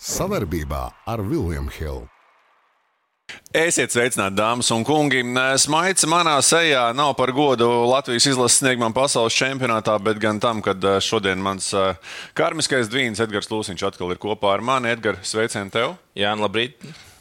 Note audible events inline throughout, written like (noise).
Savarbībā ar Vilniņu Hildu. Esiet sveicināti, dāmas un kungi. Smaids manā sejā nav par godu Latvijas izlases sniegumam pasaules čempionātā, bet gan tam, ka šodien mans karmiskais dvīns Edgars Lūsiņš atkal ir kopā ar mani. Edgars, sveicien tev! Jā, labrīt!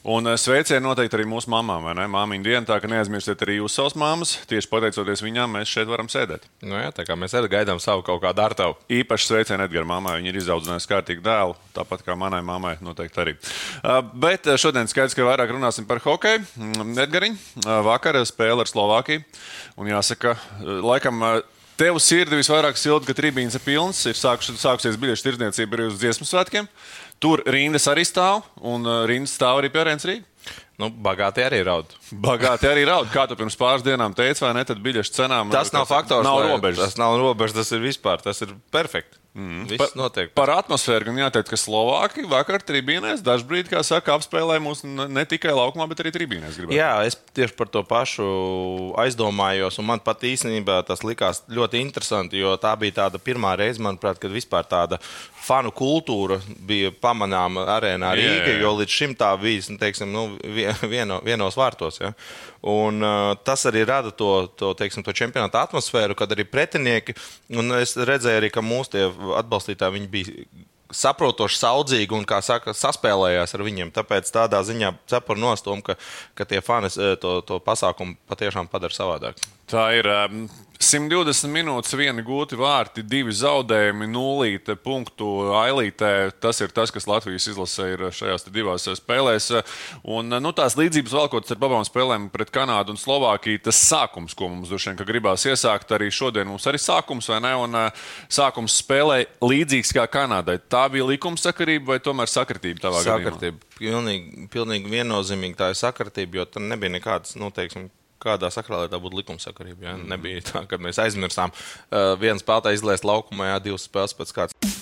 Un eh, sveicieni noteikti arī mūsu mamām, vai ne? Māmiņa diena, tā ka neaizmirstiet arī jūs savas māmas. Tieši pateicoties viņām, mēs šeit varam sēdēt. Nu jā, tā kā mēs arī gaidām savu kaut kādu ar tavu. Īpaši sveicieni Edgara mammai. Viņa ir izaudzinājusi kārtīgu dēlu, tāpat kā manai mammai noteikti arī. Uh, bet eh, šodien skaidrs, ka vairāk runāsim par hokeju. Mm, Edgariņ, vakar spēle ar Slovākiju. Un jāsaka, laikam. Tev sirdi visvairāk silda, ka trījums ir pilns, ir sākušies, sākusies biļešu tirdzniecība arī uz dziesmu svētkiem. Tur rindas arī stāv, un rindas stāv arī pie Rēnas Rīgas. Nu, bagāti arī raud. Bagāti arī raud. Kā tu pirms pāris dienām teici, vai ne? Tad biļešu cenām tas nav faktors. Nav robežas. Tas nav robežas, tas ir vispār. Tas ir perfekti. Mm. Viss par, notiek. Par atmosfēru gan jāteic, ka Slovāki vakar tribīnēs dažbrīd, kā saka, apspēlēja mūs ne tikai laukumā, bet arī tribīnēs. Gribētu. Jā, es tieši par to pašu aizdomājos, un man pat īstenībā tas likās ļoti interesanti, jo tā bija tāda pirmā reize, manuprāt, kad vispār tāda fanu kultūra bija pamanāma arēnā Rīgā, jo līdz šim tā bija, nu, teiksim, nu, vieno, vienos vārtos. Ja? Un, uh, tas arī rada to, to, teiksim, to čempionāta atmosfēru, kad arī pretinieki, un es redzēju arī, ka mūsu atbalstītāji bija saprotoši, saudzīgi un, kā saka, saspēlējās ar viņiem. Tāpēc tādā ziņā cepuru nostum, ka, ka tie fani to, to pasākumu patiešām padara savādāk. Tā ir um, 120 minūtes, viena gūti vārti, divi zaudējumi, nulīte punktu ailītē. Tas ir tas, kas Latvijas izlasē ir šajās divās spēlēs. Un nu, tās līdzības valkot ar abām spēlēm pret Kanādu un Slovākiju, tas sākums, ko mums droši vien gribās iesākt, arī šodien mums arī sākums, vai ne? Un sākums spēlē līdzīgs kā Kanādai. Tā bija likumsakarība vai tomēr sakritība tavā sakritība. gadījumā? Pilnīgi, pilnīgi viennozīmīgi tā ir sakritība, jo tur nebija nekādas, nu, teiksim, kādā sakrā, lai tā būtu likumsakarība. Ja? Mm. Nebija tā, ka mēs aizmirsām uh, vienu spēlētāju izlaist laukumā, jā, divas spēles pēc kārtas.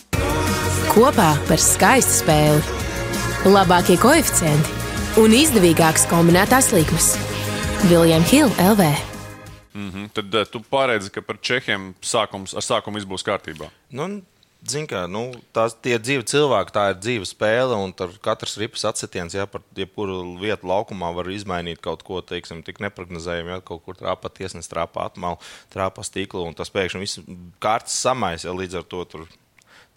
Kopā par skaistu spēli, labākie koeficienti un izdevīgākas kombinētās likmes. Viljams Hilde LV. Mm -hmm. Tad uh, tu paredzi, ka par Čehiem sākums, ar sākumu būs kārtībā. Nu, kā nu, tās ir dzīvi cilvēki, tā ir dzīva spēle, un katrs ripas atsitiens, ja par jebkuru vietu laukumā var izmainīt kaut ko, teiksim, tik neparedzējami, ja kaut kur trāpā tiesnesis, trāpā atmalu, trāpā stīklu, un tas pēkšņi viss kārtas samais, ja līdz ar to tur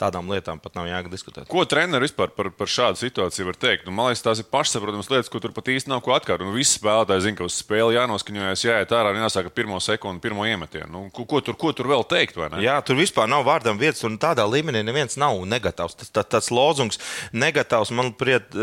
tādām lietām pat nav jāga diskutēt. Ko treneris vispār par, par šādu situāciju var teikt? Nu, man liekas, tās ir pašsaprotamas lietas, ko tur pat īsti nav ko atkārtot. Nu, visi spēlētāji zina, ka uz spēli jānoskaņojas, jāiet ārā un jāsaka pirmo sekundi, pirmo iemetienu. Nu, ko, ko, tur, ko tur vēl teikt? Jā, tur vispār nav vārdam vietas, un tādā līmenī neviens nav negatavs. Tas, tas, tas lozungs negatavs, manuprāt,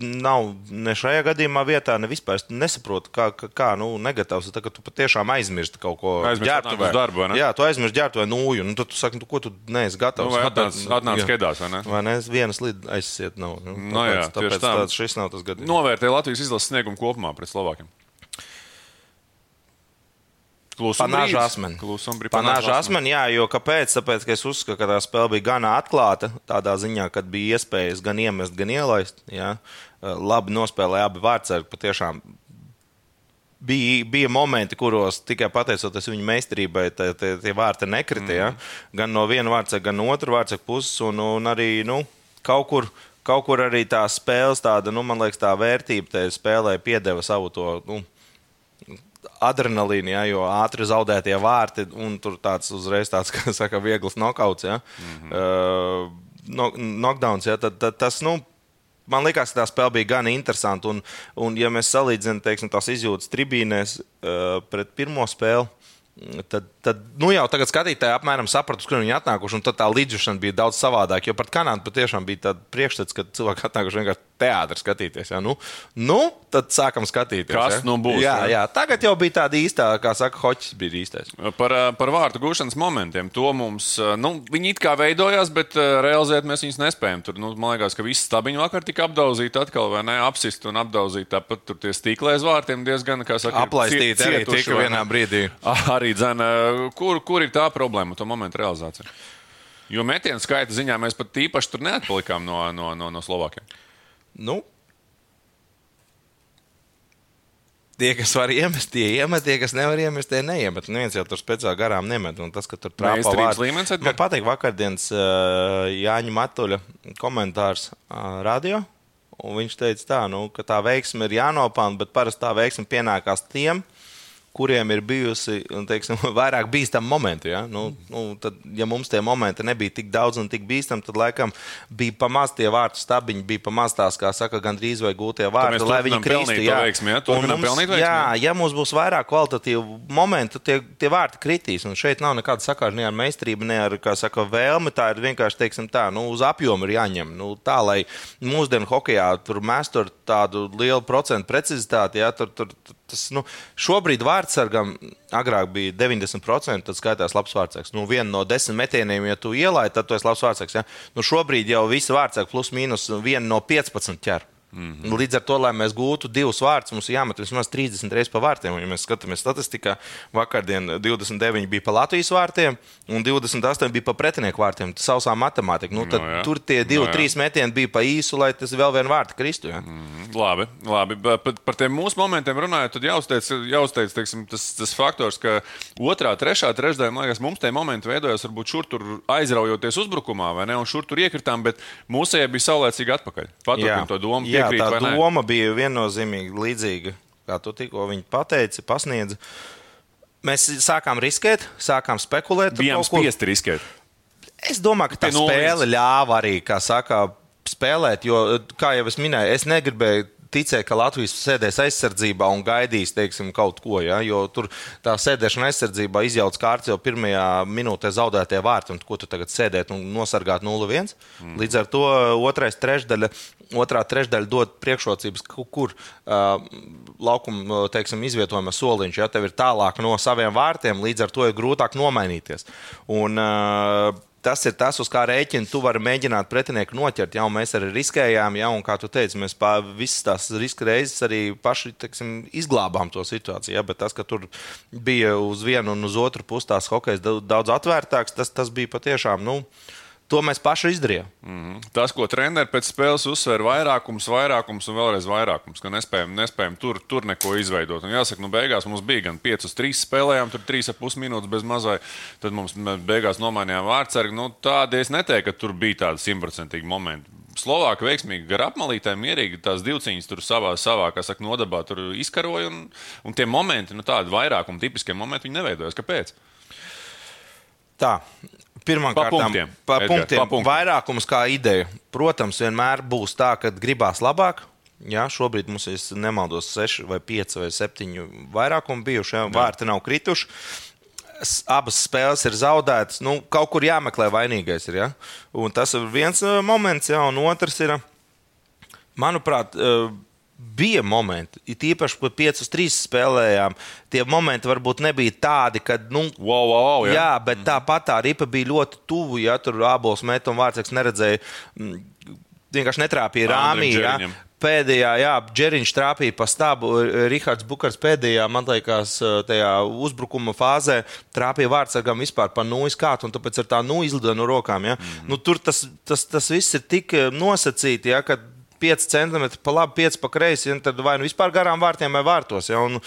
nav ne šajā gadījumā vietā, ne vispār. Es nesaprotu, kā, kā, kā nu, negatavs. Tā, tu patiešām aizmirsti kaut ko ģērbtuvē. Darbu, Jā, tu aizmirsti ģērbtuvē nūju, un nu, tad tu saki, nu, ko tu neesi gatavs. Nu, atnāc, atnāc kedās, vai ne? Vai ne? Vienas līdz aizsiet nav. Nu, tāpēc, no jā, tāpēc tā. tāds šis nav tas gadījums. Novērtē Latvijas izlases sniegumu kopumā pret Slovākiem. Panāža asmeni. Panāža asmeni, jā, jo kāpēc? Tāpēc, ka es uzskatu, ka tā spēle bija gan atklāta, tādā ziņā, ka bija iespējas gan iemest, gan ielaist. Jā. Labi nospēlēja abi vārdsargi, patiešām bija, bija momenti, kuros tikai pateicoties viņa meistarībai, tie, vārti nekrita. Mm. Ja? Gan no viena vārca, gan no otra vārca puses. Un, un arī nu, kaut, kur, kaut kur arī tā spēles, tāda, nu, man liekas, tā vērtība tajā spēlē piedeva savu to. Nu, Adrenalīna, ja, jo ātri zaudētie vārti, un tur tāds uzreiz tāds, (laughs) kā saka, viegls nokauts, ja, mm -hmm. uh, no, knockdowns. Ja, tad, tad tas, nu, man liekas, ka tā spēle bija gan interesanta. Un, un ja mēs salīdzinām teiksim, tās izjūtas tribīnēs uh, pret pirmo spēli, tad, tad nu jau tagad skatītāji apmēram sapratu, kur viņi atnākuši. Tad tā līdzjūšana bija daudz savādāka. Jo par Kanādu patiešām bija tāds priekšstats, ka cilvēki atnākuši vienkārši teātris skatīties. Ja? Nu, nu, tad sākam skatīties. Kas ja? nu būs? Jā, jā, tagad jau bija tāda īstā, kā saka, hoķis bija īstais. Par, par vārtu gūšanas momentiem. To mums, nu, viņi it kā veidojās, bet realizēt mēs viņus nespējam. Tur, nu, man liekas, ka visi stabiņi vakar tika apdauzīti atkal, vai ne? Apsist un apdauzīti. Tāpat tur tie stīklē aiz vārtiem diezgan, kā saka, aplaistīti arī tika vienā brīdī. (laughs) Arī dzēna, kur, kur ir tā problēma, to momentu realizācija? Jo metienu skaita ziņā mēs pat īpaši tur neatpalikām no, no, no, no Slovākiem. Nu, Tie, kas var iemest, tie iemet, tie, kas nevar iemest, tie neiemet. Neviens jau tur speciāli garām nemet. Un tas, ka tur trāpā Meistarības līmenis? Man patīk vakardienas uh, Jāņa Matuļa komentārs uh, radio. Un viņš teica, tā, nu, ka tā veiksme ir jānopelna, bet parasti tā veiksme pienākās tiem, kuriem ir bijusi teiksim, (laughs) vairāk bīstami momenti. Ja? Nu, nu, tad, ja mums tie momenti nebija tik daudz un tik bīstami, tad laikam bija pamaz tie vārtu stabiņi, bija pamaz tās, kā saka, gandrīz vai gūtie vārti, lai viņi kristu. to veiksmi, ja? Mums- jā, ja? mums būs vairāk kvalitatīvu momentu, tie, tie vārti kritīs. Un šeit nav nekāda sakāra ne ar meistarību, ne ar kā saka, vēlmi. Tā ir vienkārši teiksim, tā, nu, uz apjomu ir jāņem. Nu, tā, lai mūsdienu hokeja tur mēs tur tādu lielu procentu precizitāti, ja, tur, tur, tur, tas, nu, šobrīd vārdsargam agrāk bija 90%, tad skaitās labs vārdsargs. Nu, viena no desmit metieniem, ja tu ielaiž, tad tu esi labs vārdsargs. Ja? Nu, šobrīd jau visi vārdsargi plus mīnus viena no 15 ķer. Mm -hmm. Līdz ar to, lai mēs gūtu divus vārdus, mums ir jāmet vismaz 30 reizes pa vārtiem. Ja mēs skatāmies statistikā, vakardien 29 bija pa Latvijas vārtiem un 28 bija pa pretinieku vārtiem. Tas sausā matemātika. Nu, tad, No no, jā. tur tie divi, No no jā. trīs metieni bija pa īsu, lai tas vēl vienu vārtu kristu. Ja? Mm. Labi, labi. bet Par, par tiem mūsu momentiem runājot, tad jāuzteic, jāuzteic teiksim, tas, tas faktors, ka otrā, trešā, trešdaļā, man liekas, mums tie momenti veidojās varbūt šur tur aizraujoties uzbrukumā, vai ne? Un šur tur iekritām, bet mūsējie bija saulēcīgi atpakaļ. Paturpināt to domu, Jā, piekrīt, tā vai ne? doma bija viennozīmīgi līdzīga, kā tu tikko pateici, pasniedz. Mēs sākām riskēt, sākām spekulēt. Bijām spiesti riskēt. Es domāju, ka tā spēle ļāva arī, kā saka, spēlēt, jo, kā jau es minēju, es negribēju. Ticēju, ka Latvijas sēdēs aizsardzībā un gaidīs teiksim, kaut ko. Ja? Jo tur tā sēdēšana aizsardzībā izjauc kārtas jau pirmajā minūtē zaudētie vārti. Ko tu tagad sēdēt un nosargāt 0-1? Mm. Līdz ar to otrais trešdaļa, otrā trešdaļa dod priekšrocības, ku- kur uh, laukuma teiksim, izvietojuma soliņš. Ja tev ir tālāk no saviem vārtiem, līdz ar to ir grūtāk nomainīties. Un, uh, Tas ir tas, uz kā rēķina tu vari mēģināt pretinieku noķert. Jā, mēs arī riskējām, jā, un kā tu teici, mēs visas tās riska reizes arī paši teiksim, izglābām to situāciju. Jā, bet tas, ka tur bija uz vienu un uz otru pusi tās daudz daudz atvērtāks, tas, tas bija patiešām. Nu, To mēs paši izdarījām. Tas, ko treneris pēc spēles uzsver, vairākums, vairākums un vēlreiz vairākums, ka nespējam, nespējam tur, tur neko izveidot. Un jāsaka, nu, beigās mums bija gan 5 uz 3 spēlējām, tur 3,5 minūtes bez mazai. Tad mums beigās nomainījām vārdsargu. Nu, tādi es neteiktu, ka tur bija tādi simtprocentīgi momenti. Slovāki veiksmīgi gar apmalītēm, mierīgi tās divciņas tur savā, savā kā saka, nodabā izkaroja. Un, un tie momenti, nu, tādi vairākumi, tipiskie momenti, viņi neveidojas. Kāpēc? Tā. Pirmkārt, Pa punktiem, Edgar, punktiem. pa punktiem. Vairākums kā ideja. Protams, vienmēr būs tā, ka gribās labāk. Jā, šobrīd mums ir, nemaldos, 6 vai 5 vai 7 vairākumi bijuši. Jā, vārti nav krituši. Abas spēles ir zaudētas. Nu, kaut kur jāmeklē vainīgais. Ir, ja? Un tas ir viens eh, moments, jā, un otrs ir, manuprāt, eh, bija momenti, it īpaši, kad 5 uz 3 spēlējām. Tie momenti varbūt nebija tādi, kad. Nu, Wow, wow, wow, Jā, jā bet tāpat tā ripa bija ļoti tuvu. Ja tur abos metu un vārdsargs neredzēja, mm, vienkārši netrāpīja rāmī. Ja. Pēdējā, jā, Džeriņš trāpīja pa stāvu. Rihards Bukars pēdējā, man liekas, tajā uzbrukuma fāzē trāpīja vārdsargam vispār pa nūjas kātu, un tāpēc ar tā nu izlidoja no rokām. Ja. Mm. Nu, tur tas, tas, tas viss ir tik eh, nosacīti, ja, ka 5 centimetri pa labi, 5 pa kreisi, tad vai nu vispār garām vārtiem vai vārtos. Ja, un,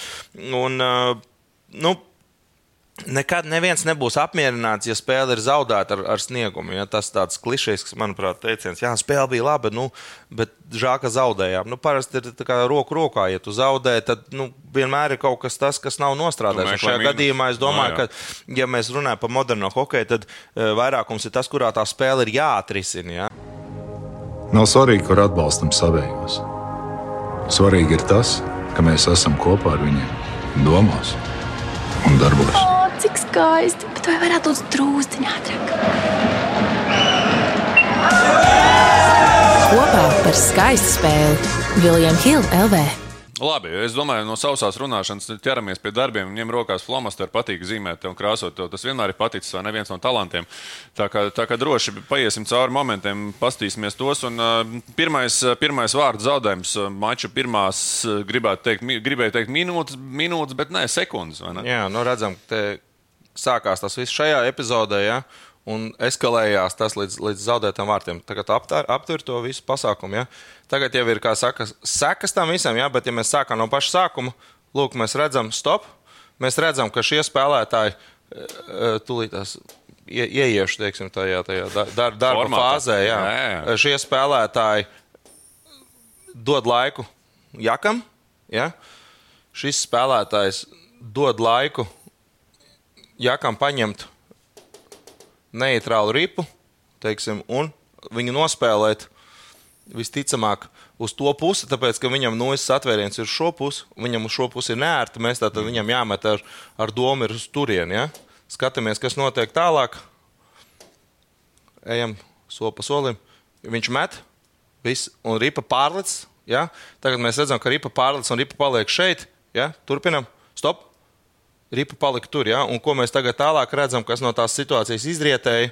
un, nu, Nekad neviens nebūs apmierināts, ja spēle ir zaudēta ar, ar sniegumu. Ja? Tas tāds klišejs, manuprāt, teiciens, jā, spēle bija laba, nu, bet žēl, ka zaudējām. Nu, parasti ir tā kā roku rokā, ja tu zaudē, tad nu, vienmēr ir kaut kas tāds, kas nav nostrādājis. Šajā meklē gadījumā es mīnus. domāju, No, jā. ka, ja mēs runājam par moderno hokeju, tad uh, vairākums ir tas, kurā tā spēle ir jāatrisina. Ja? Nav svarīgi, kur atbalstam savējos. Svarīgi ir tas, ka mēs esam kopā ar viņiem, domās un darbos. O, cik skaisti! Bet vai varētu būt drūzdiņā ātrāk? Kopā par skaistu spēli Viljams Hilde LV. Labi, es domāju, no sausās runāšanas ķeramies pie darbiem. Ņem rokās flomasteru, patīk zīmēt un krāsot. Tas vienmēr ir paticis, vai ne viens no talantiem. Tā kā, tā kā droši paiesim cauri momentiem, pastīsimies tos. Un, uh, pirmais, uh, pirmais vārds zaudējums mača pirmās, uh, gribētu teikt, gribēju teikt minūtes, minūtes, bet nē, sekundes. ne? Jā, nu redzam, te sākās tas viss šajā epizodē. Ja? Un eskalējās tas līdz, līdz zaudētām vārtiem. Tagad aptver, aptver to visu pasākumu. Ja? Tagad jau ir, kā saka, sekas tam visam, ja? bet ja mēs sākām no paša sākuma, lūk, mēs redzam, stop. Mēs redzam, ka šie spēlētāji uh, tūlītās ie, ieiešu teiksim, tajā, tajā dar, dar, darba Formātā. fāzē. Jā. Jā. Šie spēlētāji dod laiku Jakam. Ja? Šis spēlētājs dod laiku Jakam paņemt neitrālu ripu teiksim, un viņu nospēlēt visticamāk uz to pusi, tāpēc ka viņam nojas atvēriens ir šo pusi, viņam uz šo pusi ir nērti. Mēs tātad viņam jāmet ar, ar domu ir uz turieni. Ja? Skatāmies, kas notiek tālāk. Ejam soli pa solim. Viņš met, viss, un ripa pārlec. Ja? Tagad mēs redzam, ka ripa pārlec un ripa paliek šeit. Ja? Turpinam, stop. Ripa palika tur. Ja? Un ko mēs tagad tālāk redzam, kas no tās situācijas izrietēja?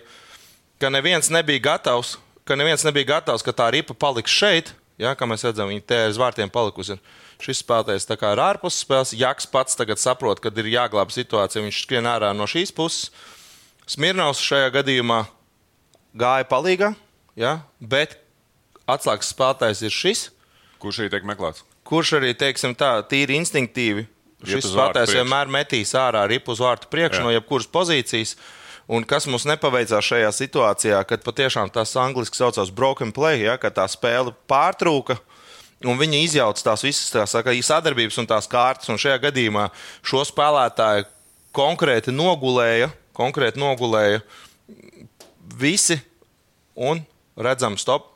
Ka neviens nebija gatavs, ka neviens nebija gatavs, ka tā ripa paliks šeit. Ja? Kā mēs redzam, viņa te aiz vārtiem palikusi. Ir. Šis spēlētājs ir ārpus spēles. Jaks pats tagad saprot, kad ir jāglābj situācija. Viņš skrien ārā no šīs puses. Smirnovs šajā gadījumā gāja palīgā, ja? bet atslēgas spēlētājs ir šis, Kurš arī tiek meklēts? kurš arī, teiksim, tā, tīri instinktīvi šis spēlētājs vienmēr metīs ārā ripu uz vārtu priekšu Jā. no jebkuras pozīcijas. Un kas mums nepaveicās šajā situācijā, kad patiešām tas angļuiski saucās broken play, ja, kad tā spēle pārtrūka. Un viņi izjauca tās visas tās saka, sadarbības un tās kārtas. Un šajā gadījumā šo spēlētāju konkrēti nogulēja, konkrēti nogulēja visi. Un redzam, stop.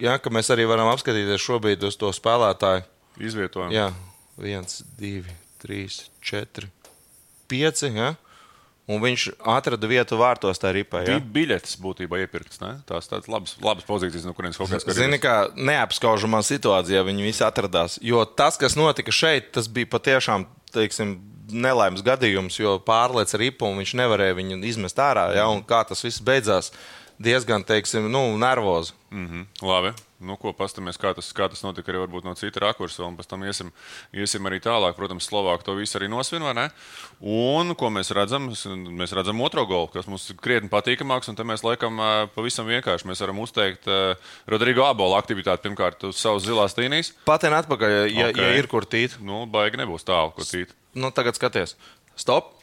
Ja, ka mēs arī varam apskatīties šobrīd uz to spēlētāju. Izvietojumu. Jā, viens, divi, trīs, četri, pieci. Ja? Un viņš atrada vietu vārtos tajā ripā. Ja? Bija biļetes būtībā iepirktas. Tās tādas labas, labas pozīcijas, no kurienes kaut kas Zini, kā neapskaužamā situācijā viņi visi atradās. Jo tas, kas notika šeit, tas bija patiešām teiksim, nelaimes gadījums, jo pārlieca ripu un viņš nevarēja viņu izmest ārā. Ja? Un kā tas viss beidzās, diezgan teiksim, nu, nervozi. Mm -hmm. Labi. Nu, ko paskatāmies, kā tas, kā tas notika arī no cita rakursa, un pēc tam iesim, iesim arī tālāk. Protams, Slovākija to visu arī nosvin, vai ne? Un ko mēs redzam? Mēs redzam otro golu, kas mums ir krietni patīkamāks, un te mēs laikam pavisam vienkārši mēs varam uzteikt Rodrigo Abola aktivitāti pirmkārt uz savas zilās līnijas. Patien atpakaļ, ja, Ok. okay. ja ir kur tīt. Nu, baigi nebūs tālu, ko cīt. nu, tagad skaties, stop.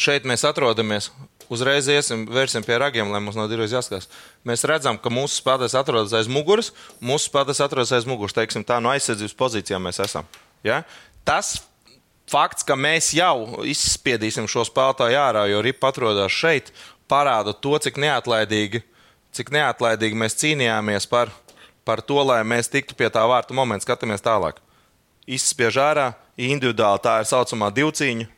Šeit mēs atrodamies. Uzreiz iesim, vērsim pie ragiem, lai mums nav divreiz jāskatās. Mēs redzam, ka mūsu spēlētājs atrodas aiz muguras, mūsu spēlētājs atrodas aiz muguras. Teiksim, tā no aizsardzības pozīcijām mēs esam. Ja? Tas fakts, ka mēs jau izspiedīsim šo spēlētāju ārā, jo ripa atrodas šeit, parāda to, cik neatlaidīgi, cik neatlaidīgi mēs cīnījāmies par, par to, lai mēs tiktu pie tā vārta momenta. Skatāmies tālāk izspiež ārā. Individuāli tā ir saucamā divcīņa,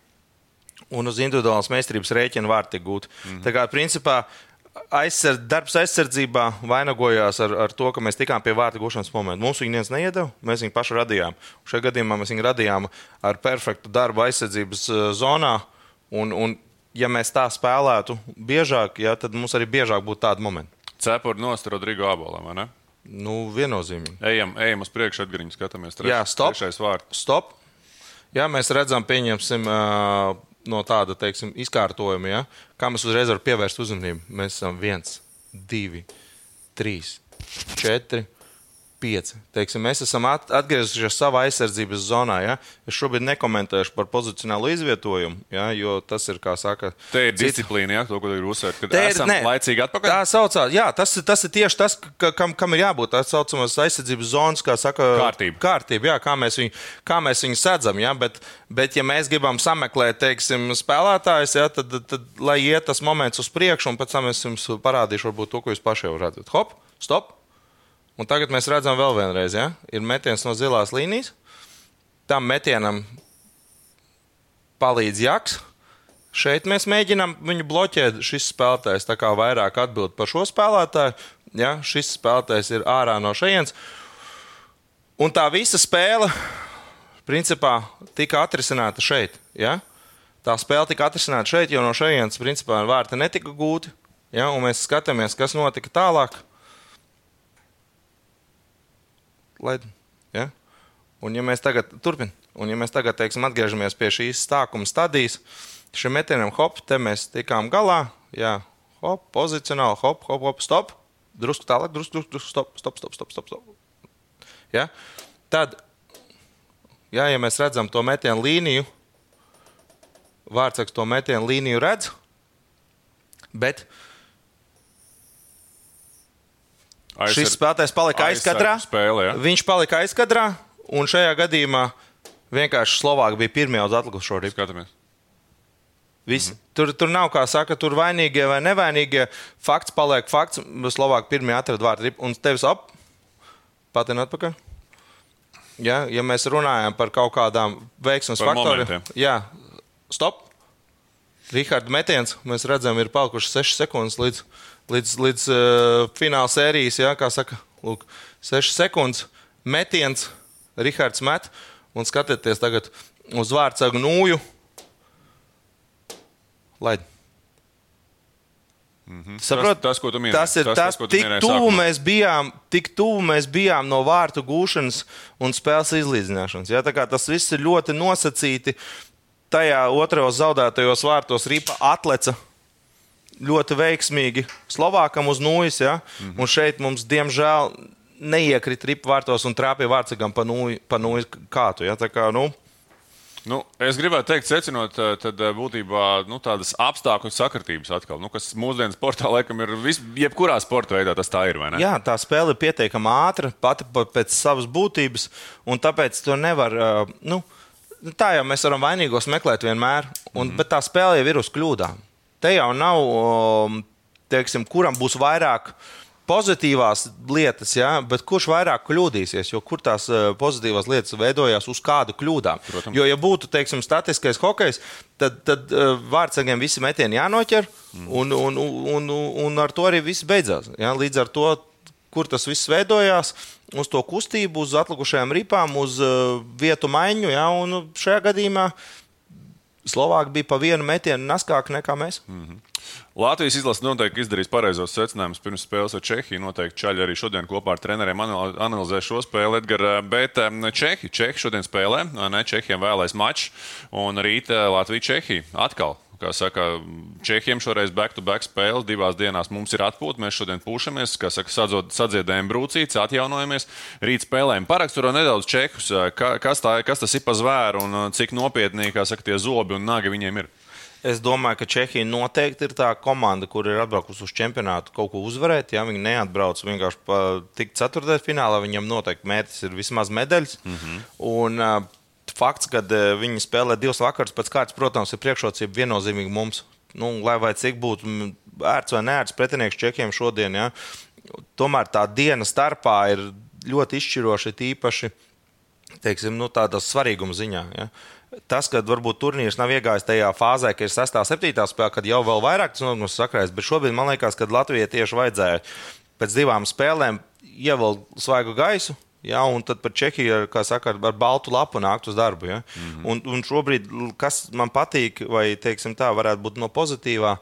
un uz individuālas meistarības rēķina var tikt gūt. Mm -hmm. Tā kā principā aizsardz, darbs aizsardzībā vainagojās ar, ar to, ka mēs tikām pie vārta gūšanas momenta. Mums viņa viens neiedeva, mēs viņu paši radījām. Šajā gadījumā mēs viņu radījām ar perfektu darbu aizsardzības eh, zonā. Un, un, ja mēs tā spēlētu biežāk, ja, tad mums arī biežāk būtu tādi momenti. Cepuri nost Rodrigo Abola, vai ne? Nu, viennozīmīgi. Ejam, ejam uz priekšu, atgriņu, skatāmies. Treš, Jā, stop. Trešais vārds. Stop. Ja mēs redzam, pieņemsim ā, no tāda teiksim, izkārtojuma, ja, kā mēs uzreiz varam pievērst uzmanību. Mēs esam viens, divi, trīs, četri. Pieci. Teiksim, mēs esam at- atgriezušies savā aizsardzības zonā. Ja? Es šobrīd nekomentēšu par pozicionālu izvietojumu, ja? jo tas ir, kā saka, Te ir disciplīna, jā, to, ko ir uzsvērt, kad ir- esam nē, laicīgi atpakaļ. Tā saucās, jā, tas, tas ir tieši tas, ka, kam, kam ir jābūt. Tā saucamās aizsardzības zonas, kā saka, Kārtība. kārtība jā, kā, mēs viņu, kā mēs viņu sadzam. Jā, bet, bet, ja mēs gribam sameklēt, teiksim, spēlētājus, jā, tad, tad, tad, lai iet tas moments uz priekšu, un pēc tam es jums parādīšu, varbūt to, ko jūs paši jau redzat. Hop, stop! Un tagad mēs redzam vēl vienreiz, ja? ir metiens no zilās līnijas. Tam metienam palīdz jaks. Šeit mēs mēģinām viņu bloķēt. Šis spēlētājs tā kā vairāk atbild par šo spēlētāju. Ja? Šis spēlētājs ir ārā no šejienes. Un tā visa spēle, principā, tika atrisināta šeit. Ja? Tā spēle tika atrisināta šeit, jo no šejienes, principā, vārti netika gūti. Ja? Un mēs skatāmies, kas notika tālāk. Lai, ja? Un, ja mēs tagad turpinām, un ja mēs tagad teiksim, atgriežamies pie šīs sākuma stadijas, šim metienam, hop, te mēs tikām galā. Jā, hop, pozicionāli, hop, hop, hop, stop. Drusku tālāk, drusku, drusku, drusku stop, stop, stop, stop. stop, stop. Ja? Tad Jā, ja mēs redzam to metienu līniju, Vārtsaks to metienu līniju redz, bet Aizsar- šis spēlētājs palika aizkadrā. Spēle, ja? Viņš palika aizkadrā, un šajā gadījumā vienkārši Slovākija bija pirmie uz atlikušo ripu. Skatāmies. Visi. Tur, tur nav kā saka, tur vainīgie vai nevainīgie. Fakts paliek fakts. Slovākija pirmie atrada vārtu ripu, un tevis ap, patina atpakaļ. Ja, ja mēs runājam par kaut kādām veiksmes faktoriem, jā, stop. Rihards metiens, mēs redzam, ir palikušas 6 sekundes līdz, līdz, līdz uh, fināla sērijas. Jā, kā saka, lūk, 6 sekundes metiens, Rihards met. Un skatieties tagad uz vārdsargu nūju. Lai. Saprot, Tas- tas, ko tu minēji. Tas ir Tas, tas, tas, tik tuvu mēs bijām, tik tuvu mēs bijām no vārtu gūšanas un spēles izlīdzināšanas. Ja? Tas viss ir ļoti nosacīti. Tajā otrajos zaudētajos vārtos ripa atleca ļoti veiksmīgi Slovākam uz nūjas. Ja? Mm. -hmm. Un šeit mums, diemžēl, neiekrita ripa vārtos un trāpīja vārtsakam pa nūju kātu. Ja? Tā kā, nu, Nu, es gribētu teikt, secinot, eh, tad eh, būtībā nu, tādas apstākļu sakritības atkal, nu, kas mūsdienu sportā laikam ir vis, jebkurā sporta veidā, tas tā ir. Jā, tā spēle ir pietiekami ātra, pati pa- pēc savas būtības, un tāpēc to nevar. ā, Nu, tā jau mēs varam vainīgos meklēt vienmēr, un, mm bet tā spēle jau ir uz kļūdām. Te jau nav, o, teiksim, kuram būs vairāk. Pozitīvās lietas, jā, bet kurš vairāk kļūdīsies? Jo kur tās ā, pozitīvās lietas veidojās uz kādu kļūdām? Protams. Jo, ja būtu, teiksim, statiskais hokejs, tad, tad uh, vārdsargiem visi metieni jānoķer, un, un, un, un, un ar to arī viss beidzās. Ja? Līdz ar to, kur tas viss veidojās, uz to kustību, uz atlikušajām ripām, uz uh, vietu maiņu, ja? un šajā gadījumā Slovāki bija pa vienu metienu naskāki nekā mēs. Latvijas izlase noteikti izdarīs pareizos secinājumus pirms spēles ar Čehiju. Noteikti Čaļi arī šodien kopā ar treneriem anal- analizē šo spēli. Edgar, bet Čehi, Čehi šodien spēlē, ne Čehiem vēlais mačs, un rīt eh, Latvija-Čehija atkal. Kā saka, Čehiem šoreiz back-to-back spēles, divās dienās mums ir atpūta. Mēs šodien pūšamies, kā saka, sadziedējam brūcītes, atjaunojamies. Rīt spēlējam. Paraksturo nedaudz čehus, Ka- kas, tā, kas tas ir pa zvēru un cik nopietni, kā saka, tie zobi un nagi viņiem ir. Es domāju, ka Čehija noteikti ir tā komanda, kur ir atbraukusi uz čempionātu kaut ko uzvarēt. Ja viņi neatbrauc vienkārši tikt ceturtajā finālā, viņam noteikti mērķis ir vismaz medaļas. Mm -hmm. Un, Fakts, ka uh, viņi spēlē divas vakaras pēc kārtas, protams, ir priekšrocība viennozīmīgi mums. Nu, lai vai cik būtu ērts vai nērts pretinieks Čehiem šodien, ja, tomēr tā diena starpā ir ļoti izšķiroša, tīpaši teiksim, nu, tādā svarīguma ziņā. Ja. Tas, ka varbūt turnīrs nav iegājis tajā fāzē, ka ir 6, 7 spēle, kad jau vēl vairāk tas notikums sakrājas, bet šobrīd man liekas, ka Latvijai tieši vajadzēja pēc divām spēlēm ievilkt svaigu gaisu. Ja, un tad par Čehiju, kā saka, ar, ar baltu lapu nākt uz darbu. Ja? Mm -hmm. un, un šobrīd, kas man patīk, vai teiksim, tā varētu būt no pozitīvā,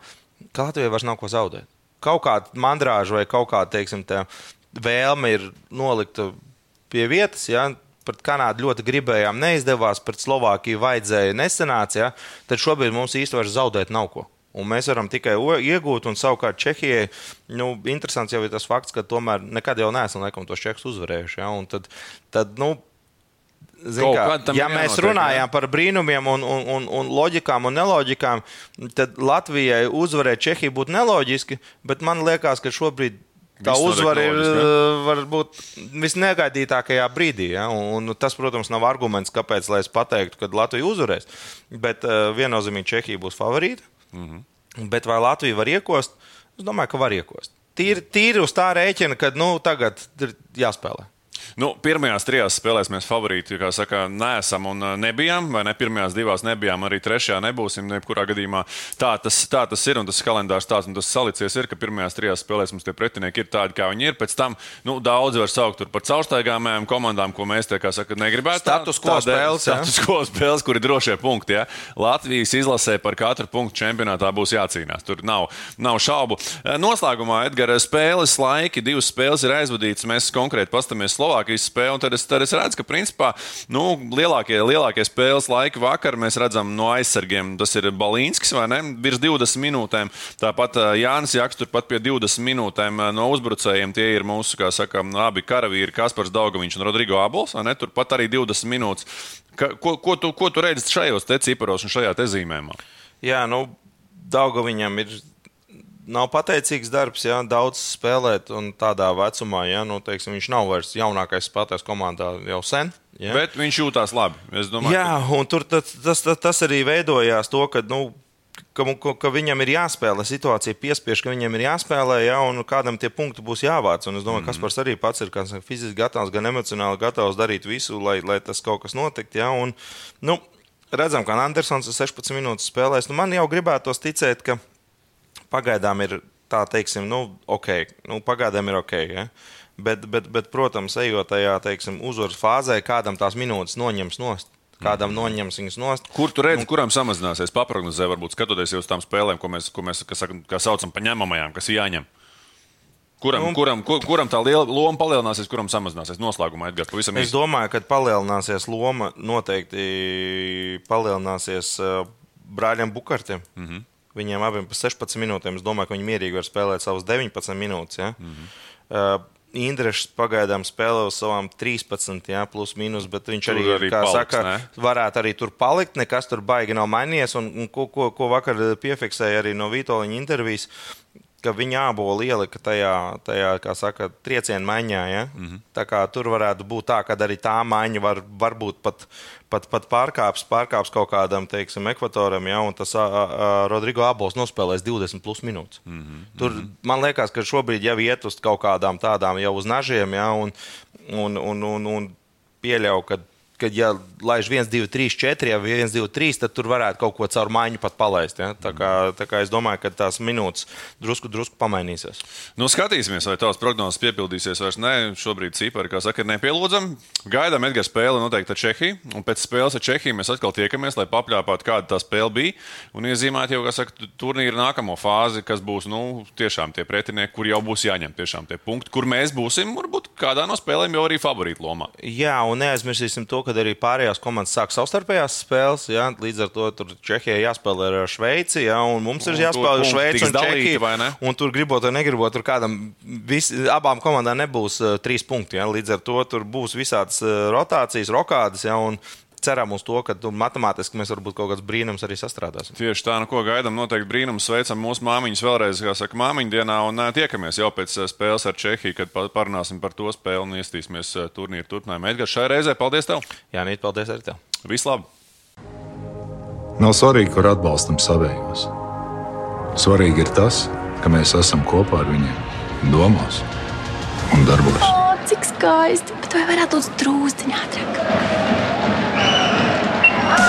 ka Latvijai vairs nav ko zaudēt. Kaut kāda mandrāža vai kaut kāda teiksim, tā vēlme ir nolikta pie vietas. Ja? Pret Kanādu ļoti gribējām, neizdevās, pret Slovākiju vajadzēja, nesenāca. Ja? Tad šobrīd mums īstenībā zaudēt nav ko. Un mēs varam tikai iegūt, un savukārt Čehijai, nu, interesants jau ir tas fakts, ka tomēr nekad jau neesam laikam tos čekus uzvarējuši. Ja? Un Tad, tad, nu, zin kā, ja mēs jānotiek, runājām jā. par brīnumiem, un, un, un, un loģikām un neloģikām, tad Latvijai uzvarēt Čehiju būtu neloģiski, bet man liekas, ka šobrīd tā Viss uzvara ir uh, varbūt visnegaidītākajā brīdī. Ja? Un, un tas, protams, nav arguments, kāpēc lai es pateiktu, ka Latvija uzvarēs. Bet uh, viennozīmīgi Čehija būs favorīta. Mhm. Bet vai Latvija var iekost? Es domāju, ka var iekost. Tīri, tīri uz tā rēķina, ka nu, tagad ir jāspēlē. Nu, pirmajās trijās spēlēs mēs favorīti, kā saka, neesam un uh, nebijām, vai ne? Pirmajās divās nebijām, arī trešajā nebūsim. Jebkurā gadījumā tā tas, tā tas ir un tas kalendārs tāds un tas salicies ir, ka pirmajās trijās spēlēs mums tie pretinieki ir tādi, kā viņi ir. Pēc tam nu, daudzi var saukt par caurstaigāmajām komandām, ko mēs te, kā saka, negribētu. Status quo spēles? Status quo spēles, kur ir drošie punkti. Ja? Latvijas izlasē par katru punktu čempionātā būs jācīnās. Tur nav, nav šaubu. Eh, Noslēgumā Edgars spēles laiki, divas spēles ir aizvadītas. Mēs konkrēti paskatāmies Slovākijā. Lielāka spēle. Tad es, tad es redzu, ka principā nu, lielākie, lielākie spēles laika vakar mēs redzam no aizsargiem. Tas ir Balīnskis vai ne? Virs 20 minūtēm. Tāpat Jānis Jaks turpat pie 20 minūtēm no uzbrucējiem. Tie ir mūsu, kā saka, abi karavīri, Kaspars Daugaviņš un Rodrigo Abols. Turpat arī 20 minūtes. Ka, ko, ko, tu, ko tu redzi šajos ciparos un šajā zīmējumā? Jā, nu, Daugaviņam ir nav pateicīgs darbs, ja daudz spēlēt, un tādā vecumā, ja nu, teiksim, viņš nav vairs jaunākais spēlētājs komandā jau sen. Ja. Bet viņš jūtas labi. Domāju, Jā, ka... un tur tas, tas, tas, arī veidojās to, ka. Nu, Ka, ka, ka viņam ir jāspēlē, situācija piespiež, ka viņam ir jāspēlē, ja, un kādam tie punkti būs jāvāc. Un es domāju, ka mm -hmm. Kaspars arī pats ir gan fiziski gatavs, gan emocionāli gatavs darīt visu, lai, lai tas kaut kas notiktu. Ja, un, nu, redzam, ka Andersons ir 16 minūtes spēlējis. Nu, man jau gribētos ticēt, ka pagaidām ir tā, teiksim, nu, ok, nu, pagaidām ir ok. Ja? Bet, bet, bet, protams, ejot tajā teiksim, uzvaras fāzē, kādam tās minūtes noņems nost. Kādam noņems viņas nost. Kur tu redzi, nu, kuram samazināsies? Paprognozē, varbūt skatoties uz tām spēlēm, ko mēs, ko mēs saka, saucam par ņemamajām, kas ir jāņem. Kuram, nu, kuram, kur, kuram tā liela loma palielināsies, kuram samazināsies? Noslēgumā, Edgars, pavisam. Es domāju, ka palielināsies loma noteikti palielināsies uh, brāļiem Bukartiem. Mm -hmm. Viņiem abiem pa 16 minūtēm. Es domāju, ka viņi mierīgi var spēlēt savas 19 minūtes. Ja? Mm -hmm. uh, Indrišs pagaidām spēlē uz savām 13, jā, plus mīnus, bet viņš tur arī, arī kā paliks, saka, ne? varētu arī tur palikt. Nekas tur baigi nav mainījies. Un, un ko, ko, ko vakar piefiksēja arī no Vitoļņa intervijas, ka viņa ābolu ielika tajā, tajā kā saka, triecienu maiņā. Ja? Mm -hmm. Tā kā tur varētu būt tā, ka arī tā maiņa var, varbūt pat pat, pat pārkāps, pārkāps kaut kādam, teiksim, ekvatoram, ja, un tas a, a, Rodrigo Abols nospēlēs 20 plus minūtes. Mm -hmm. Tur man liekas, ka šobrīd jau iet uz kaut kādām tādām jau uz nažiem, ja, un, un, un, un, un pieļauju, ka ka, ja laiž 1, 2, 3, 4, vai 1, 2, 3, tad tur varētu kaut ko caur maiņu pat palaist. Ja? Tā, kā, tā kā es domāju, ka tās minūtes drusku, drusku pamainīsies. Nu, skatīsimies, vai tās prognozes piepildīsies vai nē. Šobrīd cipari, kā saka, ir nepielūdzami. Gaidām Edgars spēli noteikti ar Čehiju, un pēc spēles ar Čehiju mēs atkal tiekamies, lai papļāpātu, kāda tā spēle bija, un iezīmētu jau, kā saka, turnīra nākamo fāzi, kas būs, nu, tiešām tie pretinieki, kur jau būs jāņem tiešām tie punkti, kur mēs būsim, varbūt kādā no spēlēm jau arī favorītu lomā. Jā, un neaizmirsīsim to, ka kad arī pārējās komandas sāk savstarpējās spēles. Ja, līdz ar to Čehijai jāspēlē ar Šveici, ja, un mums ir jāspēlē ar Šveici un Čehiju. Un tur gribot vai negribot, tur kādam vis, abām komandām nebūs uh, trīs punkti. Ja, līdz ar to tur būs visādas uh, rotācijas, rokādas. Ja, un, ceram uz to, ka nu, matemātiski mēs varbūt kaut kāds brīnums arī sastrādāsim. Tieši tā, nu ko gaidām, noteikti brīnums. Sveicam mūsu māmiņas vēlreiz, kā saka, māmiņu dienā, un tiekamies jau pēc spēles ar Čehiju, kad parunāsim par to spēli un iestīsimies turnīru turpinājumā. Edgars, šai reizē paldies tev! Jā, Nīt, paldies arī tev! Vislabāk! Nav svarīgi, kur atbalstam savējos. Svarīgi ir tas, ka mēs esam kopā ar viņiem, domās un darbos. O, cik skaisti! Bet vai varētu būt drūzdiņā ātrāk?